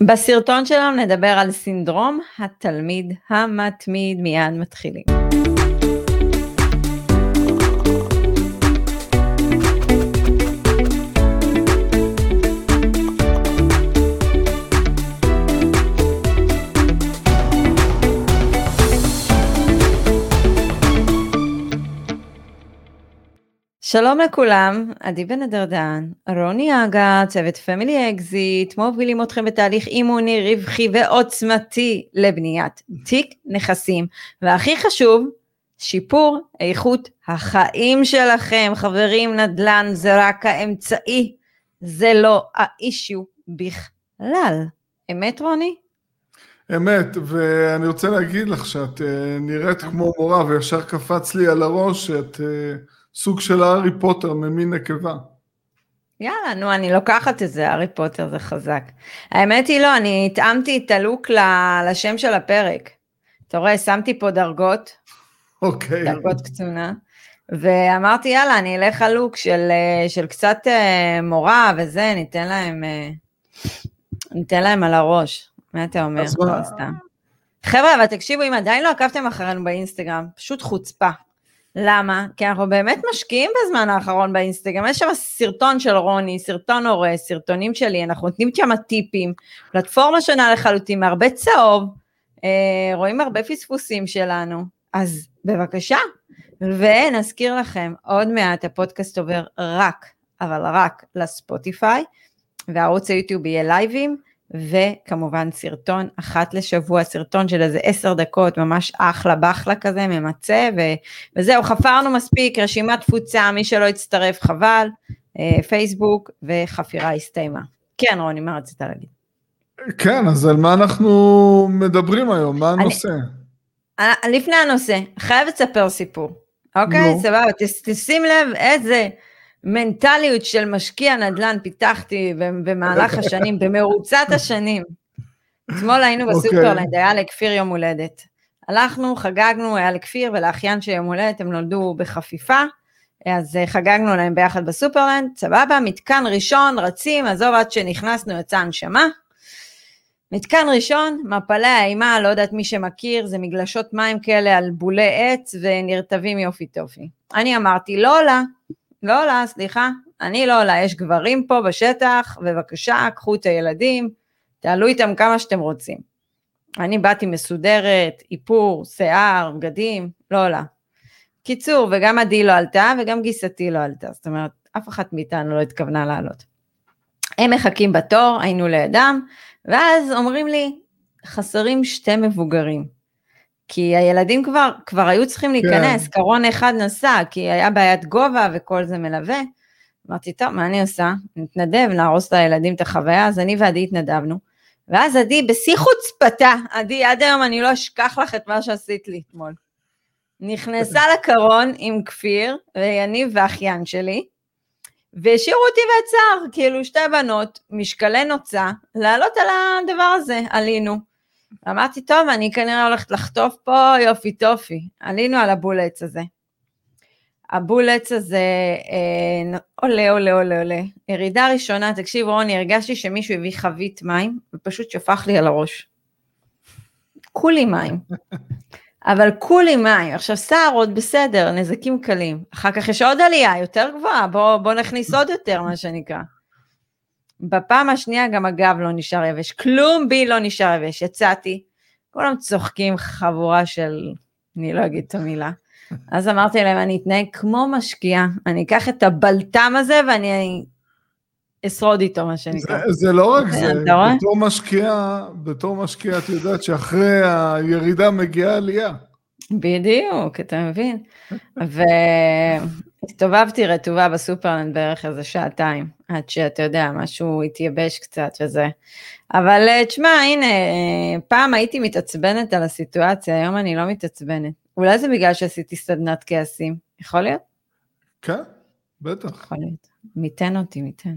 בסרטון שלנו נדבר על סינדרום התלמיד המתמיד, מיד מתחילים. שלום לכולם, עדי בן הדרדן, רוני אגה, צוות Family Exit, מובילים אתכם בתהליך אימוני רווחי ועוצמתי לבניית תיק נכסים, והכי חשוב, שיפור איכות החיים שלכם. חברים, נדל"ן זה רק האמצעי, זה לא האישיו בכלל. אמת רוני? אמת, ואני רוצה להגיד לך שאת אה, נראית כמו מורה וישר קפץ לי על הראש שאת... אה, סוג של הארי פוטר ממין נקבה. יאללה, נו, אני לוקחת את זה, הארי פוטר זה חזק. האמת היא לא, אני התאמתי את הלוק לשם של הפרק. אתה רואה, שמתי פה דרגות. אוקיי. דרגות קצונה. ואמרתי, יאללה, אני אלך על לוק של, אה, של קצת אה, מורה וזה, ניתן להם, אה, ניתן להם על הראש. מה אתה אומר? אז מה? חבר'ה, אבל תקשיבו, אם עדיין לא עקבתם אחרינו באינסטגרם, פשוט חוצפה. למה? כי אנחנו באמת משקיעים בזמן האחרון באינסטגרם, יש שם סרטון של רוני, סרטון הורה, סרטונים שלי, אנחנו נותנים שם טיפים, פלטפורמה שונה לחלוטין, הרבה צהוב, אה, רואים הרבה פספוסים שלנו, אז בבקשה. ונזכיר לכם, עוד מעט הפודקאסט עובר רק, אבל רק לספוטיפיי, וערוץ היוטיוב יהיה לייבים, וכמובן סרטון אחת לשבוע, סרטון של איזה עשר דקות, ממש אחלה בחלה כזה, ממצה, ו... וזהו, חפרנו מספיק, רשימת תפוצה, מי שלא הצטרף חבל, אה, פייסבוק, וחפירה הסתיימה. כן, רוני, מה רצית להגיד? כן, אז על מה אנחנו מדברים היום? מה הנושא? אני, אה, לפני הנושא, חייבת לספר סיפור, אוקיי? No. סבבה, תשים לב איזה... מנטליות של משקיע נדל"ן פיתחתי במהלך השנים, במרוצת השנים. אתמול היינו. אוקיי. בסופרלנד, היה לכפיר יום הולדת. הלכנו, חגגנו, היה לכפיר ולאחיין של יום הולדת, הם נולדו בחפיפה, אז אה, חגגנו להם ביחד בסופרלנד, סבבה, מתקן ראשון, רצים, עזוב עד שנכנסנו, יצאה הנשמה. מתקן ראשון, מפלי האימה, לא יודעת מי שמכיר, זה מגלשות מים כאלה על בולי עץ ונרטבים יופי טופי. אני אמרתי, לא עולה, לא עולה, סליחה, אני לא עולה, יש גברים פה בשטח, בבקשה, קחו את הילדים, תעלו איתם כמה שאתם רוצים. אני באתי מסודרת, איפור, שיער, בגדים, לא עולה. קיצור, וגם עדי לא עלתה, וגם גיסתי לא עלתה, זאת אומרת, אף אחת מאיתנו לא התכוונה לעלות. הם מחכים בתור, היינו לידם, ואז אומרים לי, חסרים שתי מבוגרים. כי הילדים כבר, כבר היו צריכים להיכנס, כן. קרון אחד נסע, כי היה בעיית גובה וכל זה מלווה. אמרתי, טוב, מה אני עושה? נתנדב, נהרוס לילדים את החוויה, אז אני ועדי התנדבנו. ואז עדי, בשיא חוצפתה, עדי, עד היום אני לא אשכח לך את מה שעשית לי אתמול. נכנסה לקרון עם כפיר ויניב ואחיין שלי, והשאירו אותי בצער, כאילו שתי בנות, משקלי נוצה, לעלות על הדבר הזה, עלינו. אמרתי, טוב, אני כנראה הולכת לחטוף פה יופי טופי. עלינו על הבולץ הזה. הבולץ הזה אה, עולה, עולה, עולה, עולה. ירידה ראשונה, תקשיב רוני, הרגשתי שמישהו הביא חבית מים ופשוט שפך לי על הראש. כולי מים. אבל כולי מים. עכשיו סער עוד בסדר, נזקים קלים. אחר כך יש עוד עלייה יותר גבוהה, בוא, בוא נכניס עוד יותר, מה שנקרא. בפעם השנייה גם הגב לא נשאר יבש, כלום בי לא נשאר יבש, יצאתי, כולם צוחקים חבורה של, אני לא אגיד את המילה. אז אמרתי להם, אני אתנהג כמו משקיעה, אני אקח את הבלטם הזה ואני אשרוד איתו, מה שנקרא. זה, זה לא רק זה, בתור משקיעה, בתור משקיעה את יודעת שאחרי הירידה מגיעה עלייה. בדיוק, אתה מבין? והסתובבתי רטובה בסופרלנד בערך איזה שעתיים, עד שאתה יודע, משהו התייבש קצת וזה. אבל אה, תשמע, הנה, אה, פעם הייתי מתעצבנת על הסיטואציה, היום אני לא מתעצבנת. אולי זה בגלל שעשיתי סדנת כעסים, יכול להיות? כן, בטח. יכול להיות. מיתן אותי, מיתן.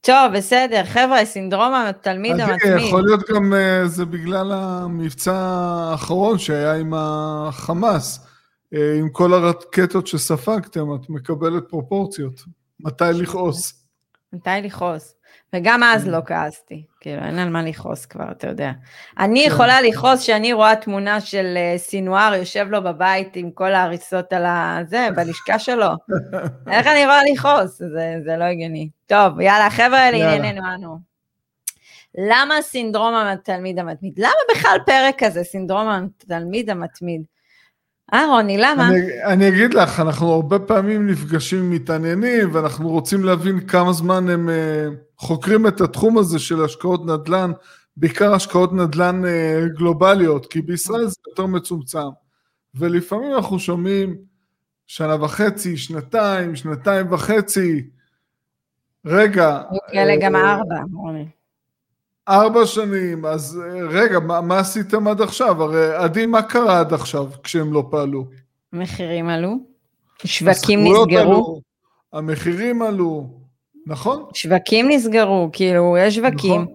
טוב, בסדר, חבר'ה, סינדרום התלמיד המתמיד. יכול להיות גם uh, זה בגלל המבצע האחרון שהיה עם החמאס, עם כל הרקטות שספגתם, את מקבלת פרופורציות. מתי לכעוס? מתי לכעוס? וגם אז כן. לא כעסתי, כאילו אין על מה לכעוס כבר, אתה יודע. אני כן. יכולה לכעוס שאני רואה תמונה של אה, סינואר יושב לו בבית עם כל ההריסות על הזה, בלשכה שלו. איך אני רואה לכעוס? זה, זה לא הגיוני. טוב, יאללה, חבר'ה, לענייננו אנו. למה סינדרום התלמיד המתמיד? למה בכלל פרק כזה, סינדרום התלמיד המתמיד? אה, רוני, למה? אני, אני אגיד לך, אנחנו הרבה פעמים נפגשים עם מתעניינים, ואנחנו רוצים להבין כמה זמן הם uh, חוקרים את התחום הזה של השקעות נדל"ן, בעיקר השקעות נדל"ן uh, גלובליות, כי בישראל זה יותר מצומצם. ולפעמים אנחנו שומעים שנה וחצי, שנתיים, שנתיים וחצי, רגע. כאלה גם ארבע, רוני. ארבע שנים, אז רגע, מה, מה עשיתם עד עכשיו? הרי עדי, מה קרה עד עכשיו כשהם לא פעלו? מחירים עלו, שווקים נסגרו. עלו, המחירים עלו, נכון? שווקים נסגרו, כאילו, יש שווקים. נכון.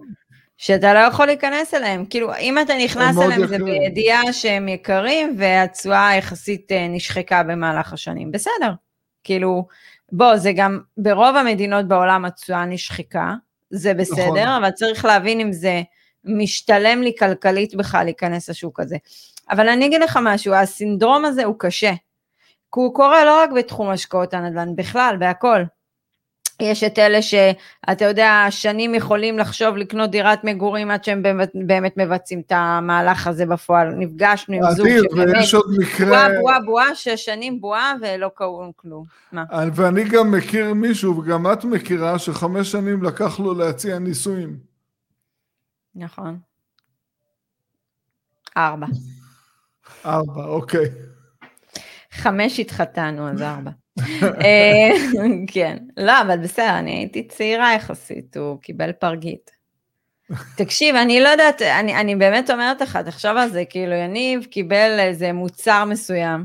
שאתה לא יכול להיכנס אליהם, כאילו אם אתה נכנס אליהם. זה בידיעה שהם יקרים והתשואה יחסית אה, נשחקה במהלך השנים, בסדר, כאילו בוא זה גם ברוב המדינות בעולם התשואה נשחקה, זה בסדר, נכון. אבל צריך להבין אם זה משתלם לי כלכלית בכלל להיכנס לשוק הזה. אבל אני אגיד לך משהו, הסינדרום הזה הוא קשה, כי הוא קורה לא רק בתחום השקעות הנדל"ן, בכלל, בהכל. יש את אלה שאתה יודע, שנים יכולים לחשוב לקנות דירת מגורים עד שהם באמת, באמת מבצעים את המהלך הזה בפועל. נפגשנו עם זוג שבאמת, ויש עוד מקרה... בועה, בועה, בועה, שש שנים בועה ולא קראו כלום. מה? ואני גם מכיר מישהו, וגם את מכירה, שחמש שנים לקח לו להציע נישואים. נכון. ארבע. ארבע, אוקיי. חמש התחתנו, אז ארבע. אה, כן, לא, אבל בסדר, אני הייתי צעירה יחסית, הוא קיבל פרגית. תקשיב, אני לא יודעת, אני, אני באמת אומרת לך, תחשוב על זה, כאילו יניב קיבל איזה מוצר מסוים,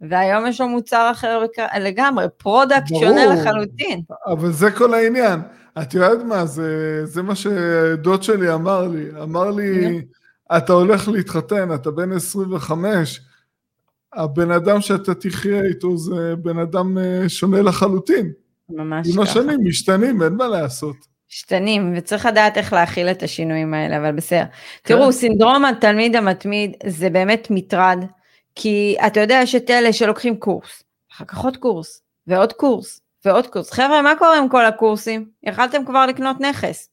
והיום יש לו מוצר אחר לגמרי, product שונה לחלוטין. אבל זה כל העניין. את יודעת מה, זה, זה מה שדוד שלי אמר לי. אמר לי, אתה הולך להתחתן, אתה בן 25, הבן אדם שאתה תחיה איתו זה בן אדם אה, שונה לחלוטין. ממש ככה. עם השנים משתנים, אין מה לעשות. משתנים, וצריך לדעת איך להכיל את השינויים האלה, אבל בסדר. כן. תראו, סינדרום התלמיד המתמיד זה באמת מטרד, כי אתה יודע, יש את אלה שלוקחים קורס, אחר כך עוד קורס, ועוד קורס, ועוד קורס. חבר'ה, מה קורה עם כל הקורסים? יכלתם כבר לקנות נכס.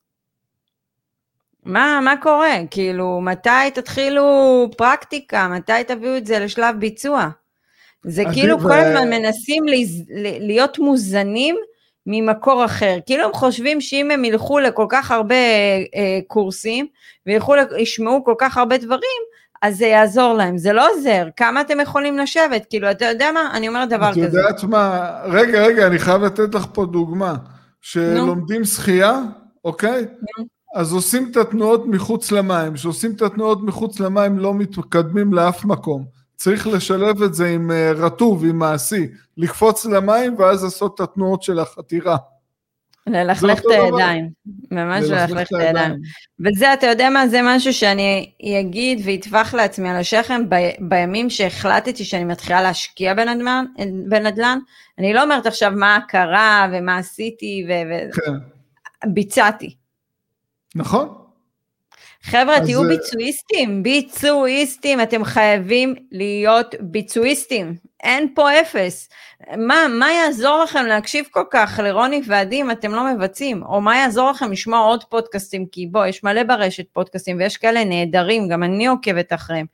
מה, מה קורה? כאילו, מתי תתחילו פרקטיקה? מתי תביאו את זה לשלב ביצוע? זה כאילו ו... כל הזמן מנסים להז... להיות מוזנים ממקור אחר. כאילו הם חושבים שאם הם ילכו לכל כך הרבה אה, קורסים, וילכו, ישמעו כל כך הרבה דברים, אז זה יעזור להם. זה לא עוזר. כמה אתם יכולים לשבת? כאילו, אתה יודע מה? אני אומרת דבר את כזה. את יודעת מה? רגע, רגע, אני חייב לתת לך פה דוגמה. שלומדים שחייה, אוקיי? נו. אז עושים את התנועות מחוץ למים, כשעושים את התנועות מחוץ למים לא מתקדמים לאף מקום. צריך לשלב את זה עם אה, רטוב, עם מעשי, לקפוץ למים ואז לעשות את התנועות של החתירה. ללכלך את הידיים, ממש ללכלך את הידיים. וזה, אתה יודע מה, זה משהו שאני אגיד ואטפח לעצמי על השכם ב, בימים שהחלטתי שאני מתחילה להשקיע בנדל"ן, בנדל"ן, אני לא אומרת עכשיו מה קרה ומה עשיתי וביצעתי. כן. נכון. חבר'ה, תהיו ביצועיסטים, ביצועיסטים, אתם חייבים להיות ביצועיסטים, אין פה אפס. מה, מה יעזור לכם להקשיב כל כך לרוני ועדי אם אתם לא מבצעים? או מה יעזור לכם לשמוע עוד פודקאסטים? כי בוא, יש מלא ברשת פודקאסטים ויש כאלה נהדרים, גם אני עוקבת אחריהם.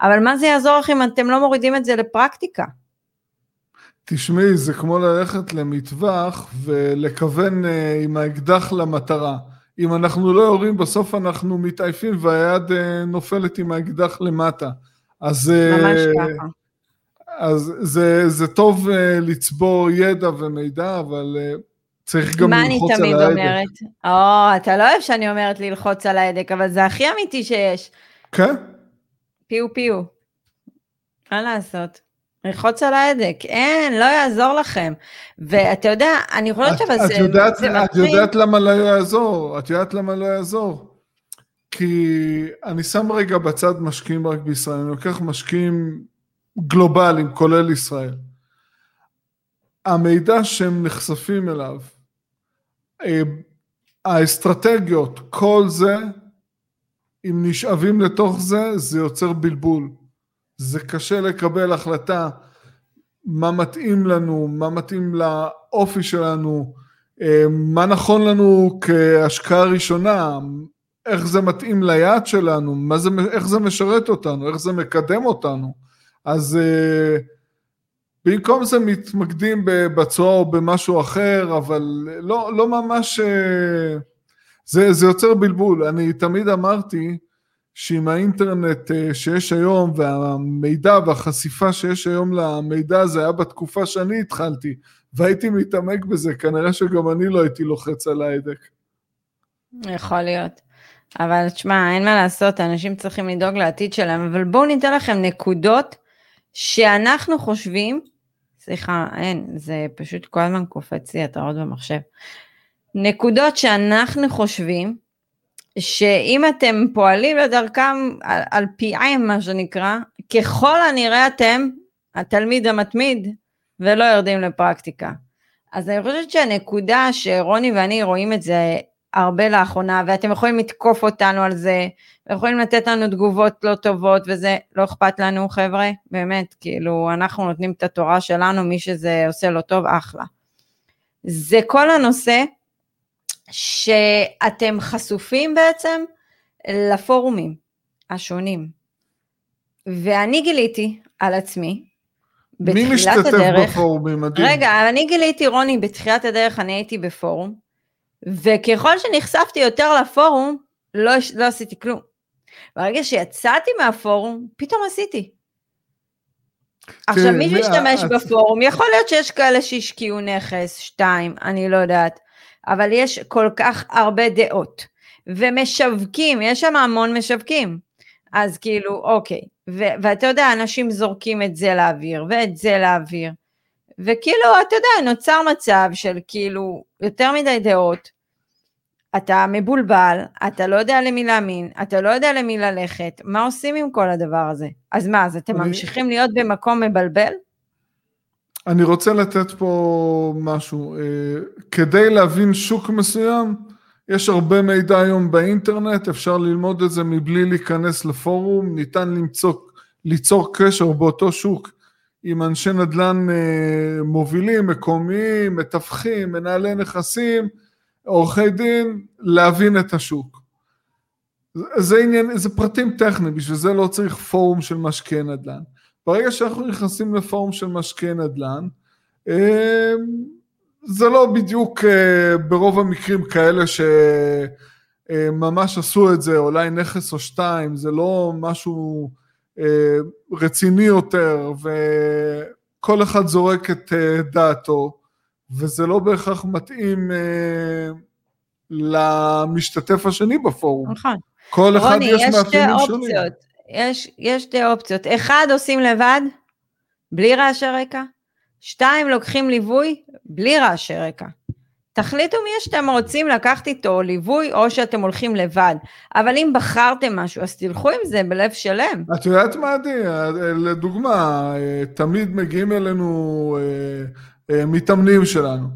אבל מה זה יעזור לכם אם אתם לא מורידים את זה לפרקטיקה? תשמעי, זה כמו ללכת למטווח ולכוון uh, עם האקדח למטרה. אם אנחנו לא יורים, בסוף אנחנו מתעייפים והיד אה, נופלת עם האקדח למטה. אז, אה, ממש ככה. אז זה, זה טוב אה, לצבור ידע ומידע, אבל צריך גם ללחוץ על ההדק. מה אני תמיד אומרת? או, אתה לא אוהב שאני אומרת ללחוץ על ההדק, אבל זה הכי אמיתי שיש. כן? פיו פיו. מה לעשות? ללחוץ על ההדק, אין, לא יעזור לכם. ואתה יודע, אני חושבת אבל זה, יודעת, זה את יודעת למה לא יעזור, את יודעת למה לא יעזור. כי אני שם רגע בצד משקיעים רק בישראל, אני לוקח משקיעים גלובליים, כולל ישראל. המידע שהם נחשפים אליו, אה, האסטרטגיות, כל זה, אם נשאבים לתוך זה, זה יוצר בלבול. זה קשה לקבל החלטה מה מתאים לנו, מה מתאים לאופי שלנו, אה, מה נכון לנו כהשקעה ראשונה, איך זה מתאים ליעד שלנו, מה זה, איך זה משרת אותנו, איך זה מקדם אותנו. אז uh, במקום זה מתמקדים בצועה או במשהו אחר, אבל לא, לא ממש... Uh, זה, זה יוצר בלבול. אני תמיד אמרתי שעם האינטרנט uh, שיש היום והמידע והחשיפה שיש היום למידע הזה היה בתקופה שאני התחלתי והייתי מתעמק בזה, כנראה שגם אני לא הייתי לוחץ על ההדק. יכול להיות. אבל תשמע, אין מה לעשות, אנשים צריכים לדאוג לעתיד שלהם, אבל בואו ניתן לכם נקודות שאנחנו חושבים, סליחה, אין, זה פשוט כל הזמן קופץ לי התראות במחשב. נקודות שאנחנו חושבים, שאם אתם פועלים לדרכם על, על פיהם, מה שנקרא, ככל הנראה אתם התלמיד המתמיד ולא יורדים לפרקטיקה. אז אני חושבת שהנקודה שרוני ואני רואים את זה הרבה לאחרונה, ואתם יכולים לתקוף אותנו על זה, ויכולים לתת לנו תגובות לא טובות, וזה לא אכפת לנו, חבר'ה, באמת, כאילו, אנחנו נותנים את התורה שלנו, מי שזה עושה לו טוב, אחלה. זה כל הנושא שאתם חשופים בעצם לפורומים השונים. ואני גיליתי על עצמי, בתחילת הדרך, מי משתתף בפורומים? מדהים. רגע, אני גיליתי, רוני, בתחילת הדרך אני הייתי בפורום, וככל שנחשפתי יותר לפורום, לא, לא עשיתי כלום. ברגע שיצאתי מהפורום, פתאום עשיתי. עכשיו, מי שהשתמש. בפורום, יכול להיות שיש כאלה שהשקיעו נכס, שתיים, אני לא יודעת, אבל יש כל כך הרבה דעות, ומשווקים, יש שם המון משווקים. אז כאילו, אוקיי, ו- ואתה יודע, אנשים זורקים את זה לאוויר, ואת זה לאוויר, וכאילו, אתה יודע, נוצר מצב של כאילו, יותר מדי דעות, אתה מבולבל, אתה לא יודע למי להאמין, אתה לא יודע למי ללכת, מה עושים עם כל הדבר הזה? אז מה, אז אתם. ממשיכים להיות במקום מבלבל? אני רוצה לתת פה משהו. אה, כדי להבין שוק מסוים, יש הרבה מידע היום באינטרנט, אפשר ללמוד את זה מבלי להיכנס לפורום, ניתן למצוא, ליצור קשר באותו שוק עם אנשי נדל"ן אה, מובילים, מקומיים, מתווכים, מנהלי נכסים, עורכי דין, להבין את השוק. זה עניין, זה פרטים טכניים, בשביל זה לא צריך פורום של משקיעי נדל"ן. ברגע שאנחנו נכנסים לפורום של משקיעי נדל"ן, אה, זה לא בדיוק אה, ברוב המקרים כאלה שממש עשו את זה, אולי נכס או שתיים, זה לא משהו אה, רציני יותר, וכל אחד זורק את דעתו. וזה לא בהכרח מתאים אה, למשתתף השני בפורום. נכון. כל אחד רוני, יש מאפיינים שונים. יש, יש שתי אופציות. אחד, עושים לבד, בלי רעשי רקע. שתיים, לוקחים ליווי, בלי רעשי רקע. תחליטו מי שאתם רוצים לקחת איתו ליווי, או שאתם הולכים לבד. אבל אם בחרתם משהו, אז תלכו עם זה בלב שלם. את יודעת מה, עדי? לדוגמה, תמיד מגיעים אלינו אה, אה, מתאמנים שלנו.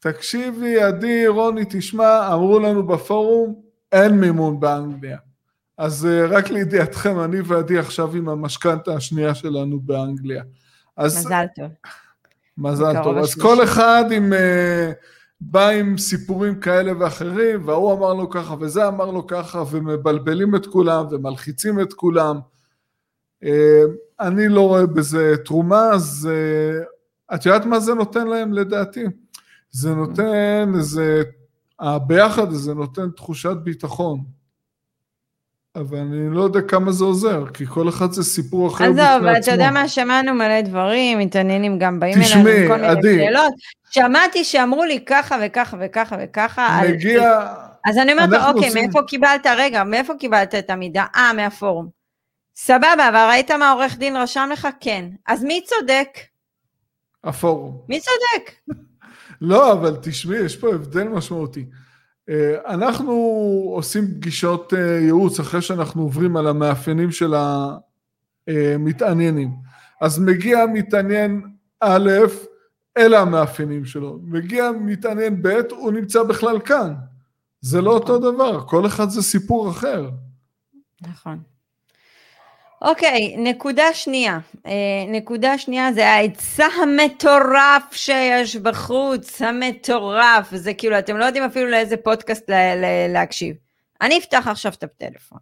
תקשיבי, עדי, רוני, תשמע, אמרו לנו בפורום, אין מימון באנגליה. אז אה, רק לידיעתכם, אני ועדי עכשיו עם המשכנתה השנייה שלנו באנגליה. אז, מזל טוב. מזל טוב. אז כל אחד עם, uh, בא עם סיפורים כאלה ואחרים, וההוא אמר לו ככה וזה אמר לו ככה, ומבלבלים את כולם ומלחיצים את כולם. Uh, אני לא רואה בזה תרומה, אז את יודעת מה זה נותן להם לדעתי? זה נותן איזה, הביחד הזה נותן תחושת ביטחון. אבל אני לא יודע כמה זה עוזר, כי כל אחד זה סיפור אחר בפני עצמו. עזוב, אתה יודע מה, שמענו מלא דברים, מתעניינים גם באים אלינו מיני עדי. שאלות. שמעתי שאמרו לי ככה וככה וככה וככה. מגיע... על... אז אני אומרת לו, אוקיי, עושים... מאיפה קיבלת, רגע, מאיפה קיבלת את המידע? אה, מהפורום. סבבה, אבל ראית מה עורך דין רשם לך? כן. אז מי צודק? הפורום. מי צודק? לא, אבל תשמעי, יש פה הבדל משמעותי. אה, אנחנו עושים פגישות אה, ייעוץ אחרי שאנחנו עוברים על המאפיינים של המתעניינים. אז מגיע מתעניין א', אלה המאפיינים שלו. מגיע מתעניין ב', הוא נמצא בכלל כאן. זה לא אותו דבר, כל אחד זה סיפור אחר. נכון. אוקיי, נקודה שנייה. אה, נקודה שנייה זה ההיצע המטורף שיש בחוץ, המטורף. זה כאילו, אתם לא יודעים אפילו לאיזה פודקאסט לה, לה, להקשיב. אני אפתח עכשיו את הטלפון.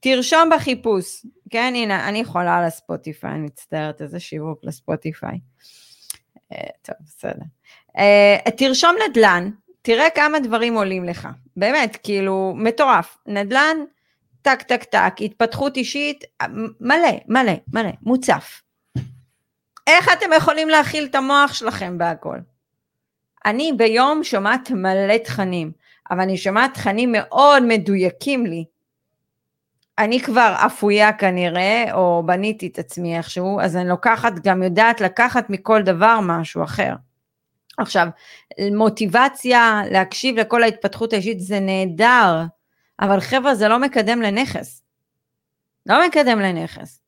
תרשום בחיפוש, כן, הנה, אני יכולה על הספוטיפיי, אני מצטערת, איזה שיווק לספוטיפיי. אה, טוב, בסדר. אה, תרשום נדל"ן, תראה כמה דברים עולים לך. באמת, כאילו, מטורף. נדל"ן, טק, טק, טק, התפתחות אישית, מלא, מלא, מלא, מוצף. איך אתם יכולים להכיל את המוח שלכם בהכל? אני ביום שומעת מלא תכנים, אבל אני שומעת תכנים מאוד מדויקים לי. אני כבר אפויה כנראה, או בניתי את עצמי איכשהו, אז אני לוקחת, גם יודעת לקחת מכל דבר משהו אחר. עכשיו, מוטיבציה להקשיב לכל ההתפתחות האישית זה נהדר, אבל חבר'ה זה לא מקדם לנכס. לא מקדם לנכס.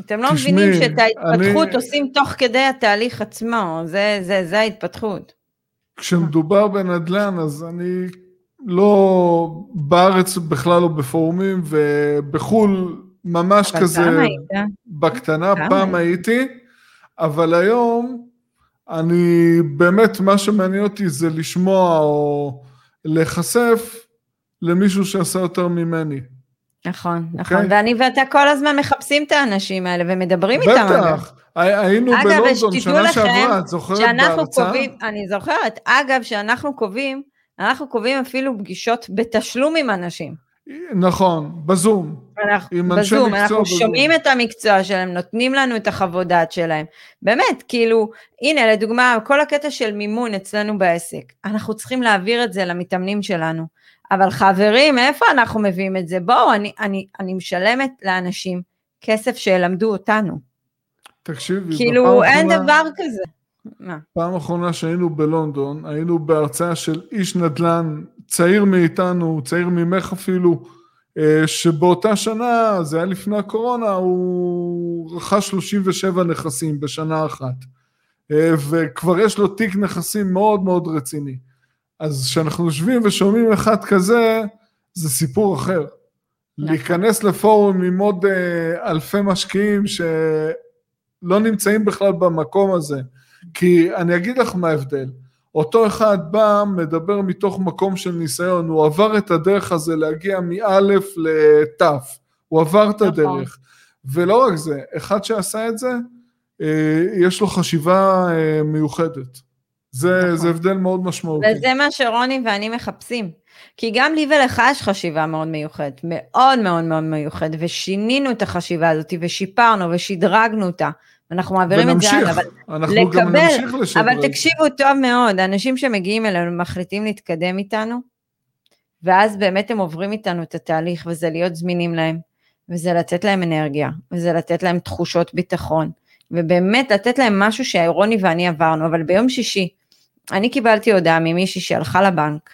אתם לא תשמי, מבינים שאת ההתפתחות אני... עושים תוך כדי התהליך עצמו, זה, זה, זה ההתפתחות. כשמדובר בנדל"ן אז אני לא בארץ בכלל לא בפורומים ובחו"ל ממש כזה היית? בקטנה, פעם הייתי, אבל היום אני באמת מה שמעניין אותי זה לשמוע או להיחשף למישהו שעשה יותר ממני. נכון, okay? נכון, אוקיי? ואני ואתה כל הזמן מחפשים את האנשים האלה ומדברים בטח. איתם. בטח, היינו אגב, בלונדון שנה שעברה, את זוכרת בהרצאה? קובעים, אני זוכרת, אגב, שאנחנו קובעים, אנחנו קובעים אפילו פגישות בתשלום עם אנשים. נכון, בזום. אנחנו, עם אנשי בזום, אנחנו בזום. שומעים את המקצוע שלהם, נותנים לנו את החוות דעת שלהם. באמת, כאילו, הנה, לדוגמה, כל הקטע של מימון אצלנו בעסק, אנחנו צריכים להעביר את זה למתאמנים שלנו. אבל חברים, איפה אנחנו מביאים את זה? בואו, אני, אני, אני משלמת לאנשים כסף שילמדו אותנו. תקשיבי, כאילו, אין אחרונה, דבר כזה. מה? פעם אחרונה שהיינו בלונדון, היינו בהרצאה של איש נדל"ן צעיר מאיתנו, צעיר ממך אפילו, אה, שבאותה שנה, זה היה לפני הקורונה, הוא רכש 37 נכסים בשנה אחת. אה, וכבר יש לו תיק נכסים מאוד מאוד רציני. אז כשאנחנו יושבים ושומעים אחד כזה, זה סיפור אחר. נכון. להיכנס לפורום עם עוד אה, אלפי משקיעים שלא נמצאים בכלל במקום הזה. כי אני אגיד לך מה ההבדל. אותו אחד בא, מדבר מתוך מקום של ניסיון, הוא עבר את הדרך הזה להגיע מאלף לתף, הוא עבר את נכון. הדרך. ולא רק זה, אחד שעשה את זה, אה, יש לו חשיבה אה, מיוחדת. זה, נכון. זה הבדל מאוד משמעותי. וזה מה שרוני ואני מחפשים. כי גם לי ולך יש חשיבה מאוד מיוחדת, מאוד מאוד מאוד מיוחדת, ושינינו את החשיבה הזאת, ושיפרנו, ושדרגנו אותה. אנחנו מעבירים ונמשיך, את זה הלאה, אבל אנחנו לקבל, גם נמשיך לשדרג. אבל תקשיבו טוב מאוד, אנשים שמגיעים אלינו מחליטים להתקדם איתנו, ואז באמת הם עוברים איתנו את התהליך, וזה להיות זמינים להם, וזה לתת להם אנרגיה, וזה לתת להם תחושות ביטחון, ובאמת לתת להם משהו שאירוני ואני עברנו, אבל ביום שישי, אני קיבלתי הודעה ממישהי שהלכה לבנק,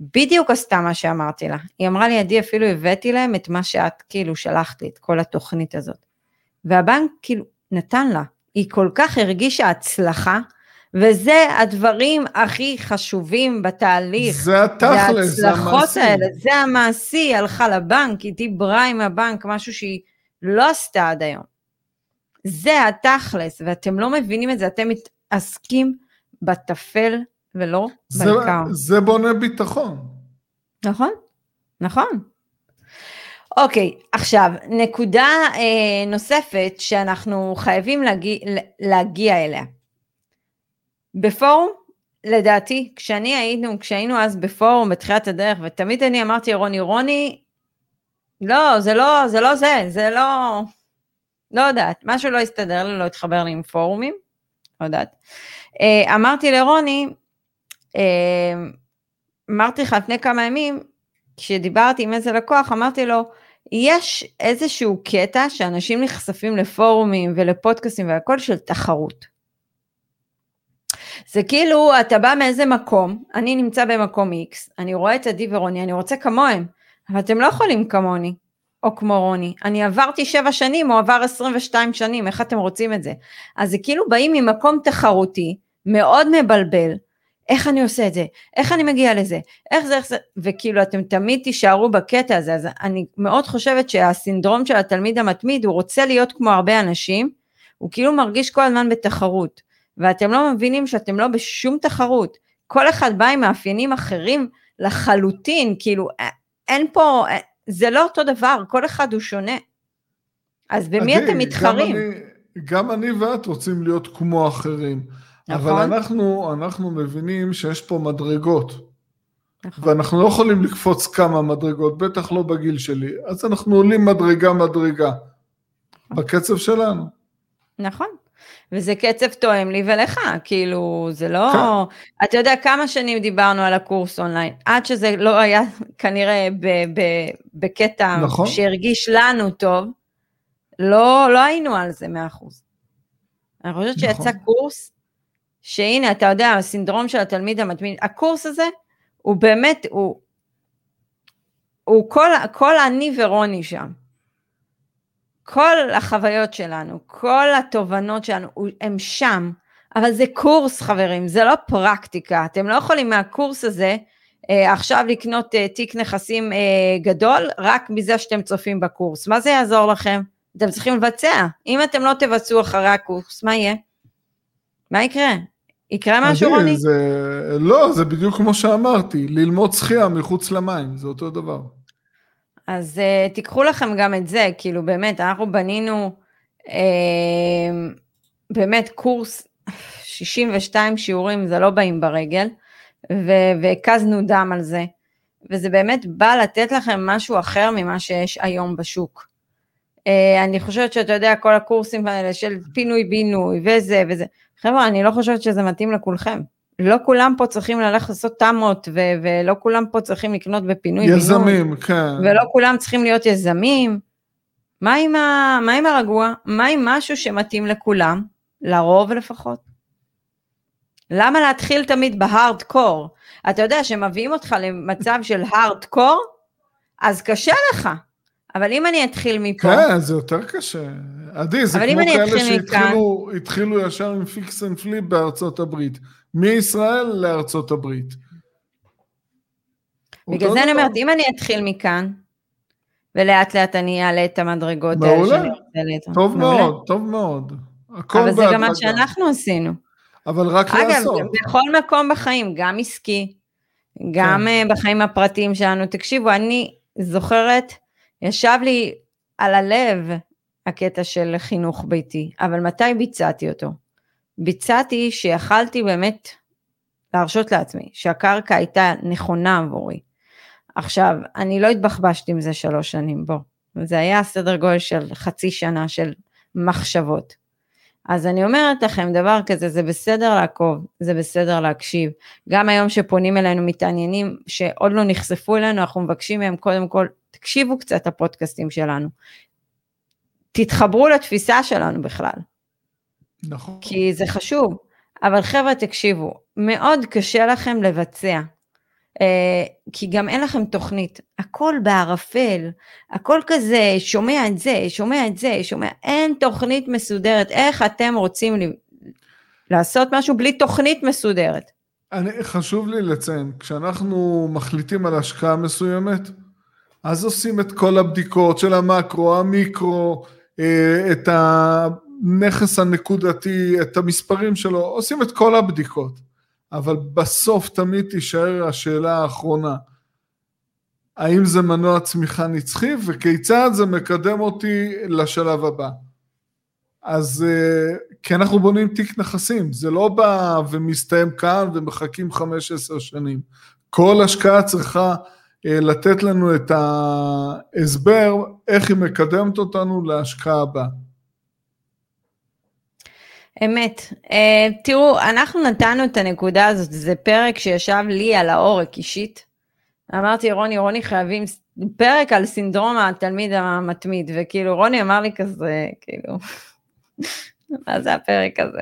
בדיוק עשתה מה שאמרתי לה. היא אמרה לי, עדי, אפילו הבאתי להם את מה שאת כאילו שלחת לי, את כל התוכנית הזאת. והבנק כאילו נתן לה. היא כל כך הרגישה הצלחה, וזה הדברים הכי חשובים בתהליך. זה התכל'ס, זה המעשי. האלה, זה המעשי, היא הלכה לבנק, היא דיברה עם הבנק, משהו שהיא לא עשתה עד היום. זה התכל'ס, ואתם לא מבינים את זה, אתם מתעסקים בטפל ולא בעיקר. זה בונה ביטחון. נכון, נכון. אוקיי, עכשיו, נקודה אה, נוספת שאנחנו חייבים להגיע, להגיע אליה. בפורום, לדעתי, כשאני היינו, כשהיינו אז בפורום בתחילת הדרך, ותמיד אני אמרתי רוני, רוני, לא, זה לא, זה לא זה, זה לא, לא יודעת, משהו לא הסתדר לי, לא התחבר לי עם פורומים, לא יודעת. אה, אמרתי לרוני, אה, אמרתי לך לפני כמה ימים, כשדיברתי עם איזה לקוח, אמרתי לו, יש איזשהו קטע שאנשים נחשפים לפורומים ולפודקאסטים והכל של תחרות. זה כאילו אתה בא מאיזה מקום, אני נמצא במקום X, אני רואה את עדי ורוני, אני רוצה כמוהם, אבל אתם לא יכולים כמוני, או כמו רוני. אני עברתי שבע שנים, הוא עבר 22 שנים, איך אתם רוצים את זה? אז זה כאילו באים ממקום תחרותי, מאוד מבלבל, איך אני עושה את זה, איך אני מגיע לזה, איך זה, איך זה, וכאילו אתם תמיד תישארו בקטע הזה, אז אני מאוד חושבת שהסינדרום של התלמיד המתמיד, הוא רוצה להיות כמו הרבה אנשים, הוא כאילו מרגיש כל הזמן בתחרות, ואתם לא מבינים שאתם לא בשום תחרות, כל אחד בא עם מאפיינים אחרים לחלוטין, כאילו אין פה, זה לא אותו דבר, כל אחד הוא שונה. אז במי אתם מתחרים? גם אני, גם אני ואת רוצים להיות כמו אחרים. נכון. אבל אנחנו, אנחנו מבינים שיש פה מדרגות. נכון. ואנחנו לא יכולים לקפוץ כמה מדרגות, בטח לא בגיל שלי. אז אנחנו עולים מדרגה מדרגה. בקצב שלנו. נכון. וזה קצב תואם לי ולך, כאילו, זה לא... כן. אתה יודע כמה שנים דיברנו על הקורס אונליין, עד שזה לא היה כנראה ב- ב- בקטע נכון. שהרגיש לנו טוב, לא, לא היינו על זה מאה אחוז. אני חושבת נכון. שיצא קורס, שהנה, אתה יודע, הסינדרום של התלמיד המתמיד, הקורס הזה, הוא באמת, הוא, הוא כל, כל אני ורוני שם. כל החוויות שלנו, כל התובנות שלנו, הם שם, אבל זה קורס חברים, זה לא פרקטיקה, אתם לא יכולים מהקורס הזה אה, עכשיו לקנות אה, תיק נכסים אה, גדול רק מזה שאתם צופים בקורס, מה זה יעזור לכם? אתם צריכים לבצע, אם אתם לא תבצעו אחרי הקורס, מה יהיה? מה יקרה? יקרה משהו רוני? זה... לא, זה בדיוק כמו שאמרתי, ללמוד שחייה מחוץ למים, זה אותו דבר. אז uh, תיקחו לכם גם את זה, כאילו באמת, אנחנו בנינו uh, באמת קורס 62 שיעורים, זה לא באים ברגל, והקזנו דם על זה, וזה באמת בא לתת לכם משהו אחר ממה שיש היום בשוק. Uh, אני חושבת שאתה יודע, כל הקורסים האלה של פינוי-בינוי וזה וזה, חבר'ה, אני לא חושבת שזה מתאים לכולכם. לא כולם פה צריכים ללכת לעשות תמות, ו- ולא כולם פה צריכים לקנות בפינוי בינוי. יזמים, כן. ולא כולם צריכים להיות יזמים. מה עם, ה- מה עם הרגוע? מה עם משהו שמתאים לכולם? לרוב לפחות. למה להתחיל תמיד ב hard core? אתה יודע שמביאים אותך למצב של hard core, אז קשה לך. אבל אם אני אתחיל מפה... כן, זה יותר קשה. עדי, זה כמו כאלה שהתחילו ישר עם fix and flip בארצות הברית. מישראל לארצות הברית. בגלל זה אני אומרת, אם אני אתחיל מכאן, ולאט לאט אני אעלה את המדרגות האלה שאני רוצה מעולה, טוב מאוד, טוב מאוד. אבל זה גם מה שאנחנו עשינו. אבל רק לעשות. אגב, בכל מקום בחיים, גם עסקי, גם כן. אה, בחיים הפרטיים שלנו. תקשיבו, אני זוכרת, ישב לי על הלב הקטע של חינוך ביתי, אבל מתי ביצעתי אותו? ביצעתי שיכלתי באמת להרשות לעצמי, שהקרקע הייתה נכונה עבורי. עכשיו, אני לא התבחבשתי עם זה שלוש שנים, בוא. זה היה סדר גודל של חצי שנה של מחשבות. אז אני אומרת לכם דבר כזה, זה בסדר לעקוב, זה בסדר להקשיב. גם היום שפונים אלינו מתעניינים שעוד לא נחשפו אלינו, אנחנו מבקשים מהם קודם כל, תקשיבו קצת הפודקאסטים שלנו. תתחברו לתפיסה שלנו בכלל. נכון. כי זה חשוב. אבל חבר'ה, תקשיבו, מאוד קשה לכם לבצע. Uh, כי גם אין לכם תוכנית, הכל בערפל, הכל כזה, שומע את זה, שומע את זה, שומע, אין תוכנית מסודרת, איך אתם רוצים לי, לעשות משהו בלי תוכנית מסודרת? אני, חשוב לי לציין, כשאנחנו מחליטים על השקעה מסוימת, אז עושים את כל הבדיקות של המקרו, המיקרו, אה, את הנכס הנקודתי, את המספרים שלו, עושים את כל הבדיקות. אבל בסוף תמיד תישאר השאלה האחרונה, האם זה מנוע צמיחה נצחי וכיצד זה מקדם אותי לשלב הבא. אז אה, כי אנחנו בונים תיק נכסים, זה לא בא ומסתיים כאן ומחכים חמש עשר שנים. כל השקעה צריכה לתת לנו את ההסבר איך היא מקדמת אותנו להשקעה הבאה. אמת. Uh, תראו, אנחנו נתנו את הנקודה הזאת, זה פרק שישב לי על העורק אישית. אמרתי, רוני, רוני חייבים פרק על סינדרום התלמיד המתמיד, וכאילו רוני אמר לי כזה, כאילו, מה זה הפרק הזה?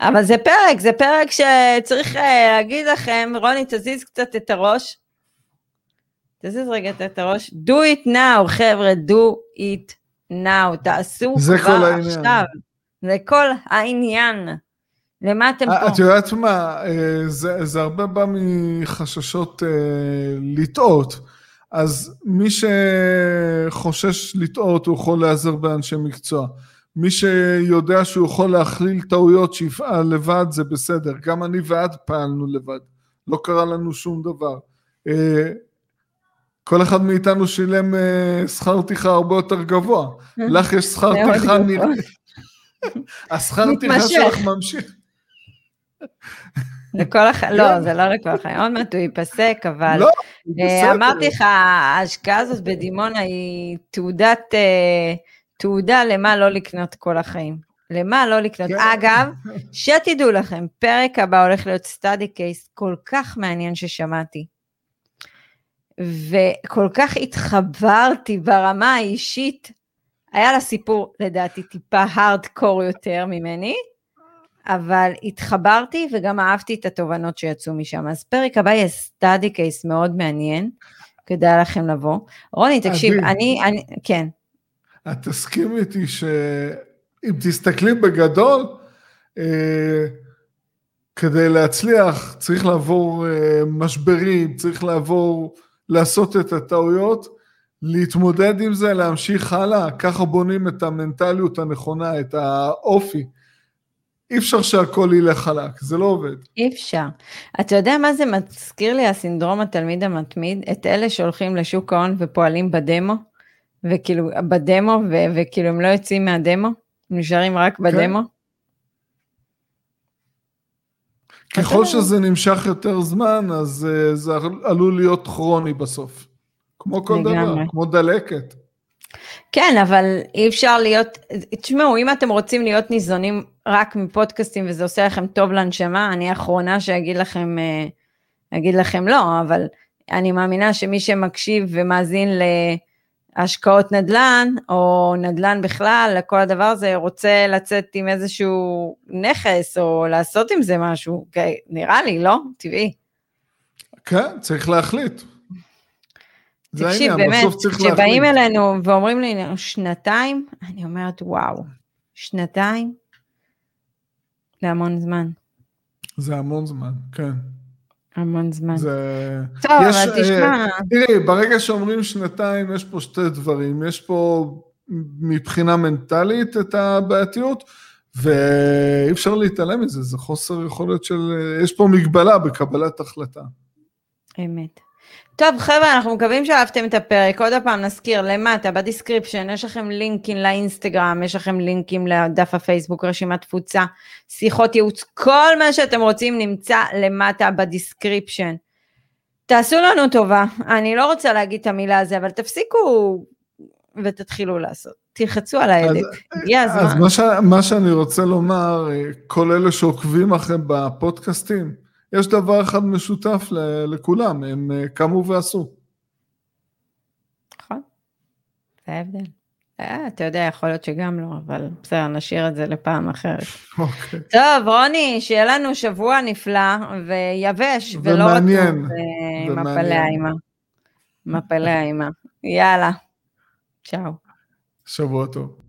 אבל זה פרק, זה פרק שצריך uh, להגיד לכם, רוני, תזיז קצת את הראש. תזיז רגע את הראש. do it now, חבר'ה, do it now, תעשו כבר עכשיו. זה כל העניין. למה אתם אה, פה? את יודעת מה, אה, זה, זה הרבה בא מחששות אה, לטעות. אז מי שחושש לטעות, הוא יכול להיעזר באנשי מקצוע. מי שיודע שהוא יכול להכליל טעויות שיפעל לבד, זה בסדר. גם אני ואת פעלנו לבד. לא קרה לנו שום דבר. כל אחד מאיתנו שילם שכר טרחה הרבה יותר גבוה. לך יש שכר טרחה נראה... השכר טרחה שלך ממשיך. לכל החיים, לא, זה לא לכל החיים, עוד מעט הוא ייפסק, אבל לא, אה, אמרתי לך, ההשקעה הזאת בדימונה היא תעודת, אה, תעודה למה לא לקנות כל החיים. למה לא לקנות. כן. אגב, שתדעו לכם, פרק הבא הולך להיות סטאדי קייס כל כך מעניין ששמעתי. וכל כך התחברתי ברמה האישית, היה לה סיפור לדעתי טיפה הארדקור יותר ממני, אבל התחברתי וגם אהבתי את התובנות שיצאו משם. אז פרק הבא יהיה סטאדי קייס מאוד מעניין, כדאי לכם לבוא. רוני, תקשיב, אני, אני, כן. את תסכימי איתי שאם תסתכלי בגדול, אה, כדי להצליח צריך לעבור אה, משברים, צריך לעבור, לעשות את הטעויות, להתמודד עם זה, להמשיך הלאה, ככה בונים את המנטליות הנכונה, את האופי. אי אפשר שהכל ילך חלק, זה לא עובד. אי אפשר. אתה יודע מה זה מזכיר לי הסינדרום התלמיד המתמיד? את אלה שהולכים לשוק ההון ופועלים בדמו, וכאילו, בדמו, ו- וכאילו הם לא יוצאים מהדמו, הם נשארים רק כן. בדמו. כן. ככל שזה נמשך יותר זמן, אז uh, זה עלול להיות כרוני בסוף. כמו כל. דבר, כמו דלקת. כן, אבל אי אפשר להיות, תשמעו, אם אתם רוצים להיות ניזונים רק מפודקאסטים וזה עושה לכם טוב לנשמה, אני האחרונה שאגיד לכם, אה, אגיד לכם לא, אבל אני מאמינה שמי שמקשיב ומאזין להשקעות נדל"ן, או נדל"ן בכלל, לכל הדבר הזה, רוצה לצאת עם איזשהו נכס, או לעשות עם זה משהו, נראה לי, לא? טבעי. כן, צריך להחליט. תקשיב, באמת, כשבאים אלינו ואומרים לי שנתיים, אני אומרת, וואו, שנתיים? זה המון זמן. זה המון זמן, כן. המון זמן. זה... טוב, יש, אבל אה, תשמע... תראי, ברגע שאומרים שנתיים, יש פה שתי דברים. יש פה מבחינה מנטלית את הבעייתיות, ואי אפשר להתעלם מזה, זה חוסר יכולת של... יש פה מגבלה בקבלת החלטה. אמת. טוב חבר'ה, אנחנו מקווים שאהבתם את הפרק. עוד פעם נזכיר, למטה ב description יש לכם לינקים לאינסטגרם, יש לכם לינקים לדף הפייסבוק, רשימת תפוצה, שיחות ייעוץ, כל מה שאתם רוצים נמצא למטה ב description. תעשו לנו טובה, אני לא רוצה להגיד את המילה הזו, אבל תפסיקו ותתחילו לעשות. תלחצו על ההדק, הגיע הזמן. אז מה, ש... מה שאני רוצה לומר, כל אלה שעוקבים אחרי בפודקאסטים, יש דבר אחד משותף לכולם, הם אה, קמו ועשו. נכון, זה ההבדל. אה, אתה יודע, יכול להיות שגם לא, אבל בסדר, נשאיר את זה לפעם אחרת. אוקיי. טוב, רוני, שיהיה לנו שבוע נפלא ויבש, ולא ומעניין. עם מפלי האימה. מפלי האימה. יאללה, צ'או. שבוע טוב.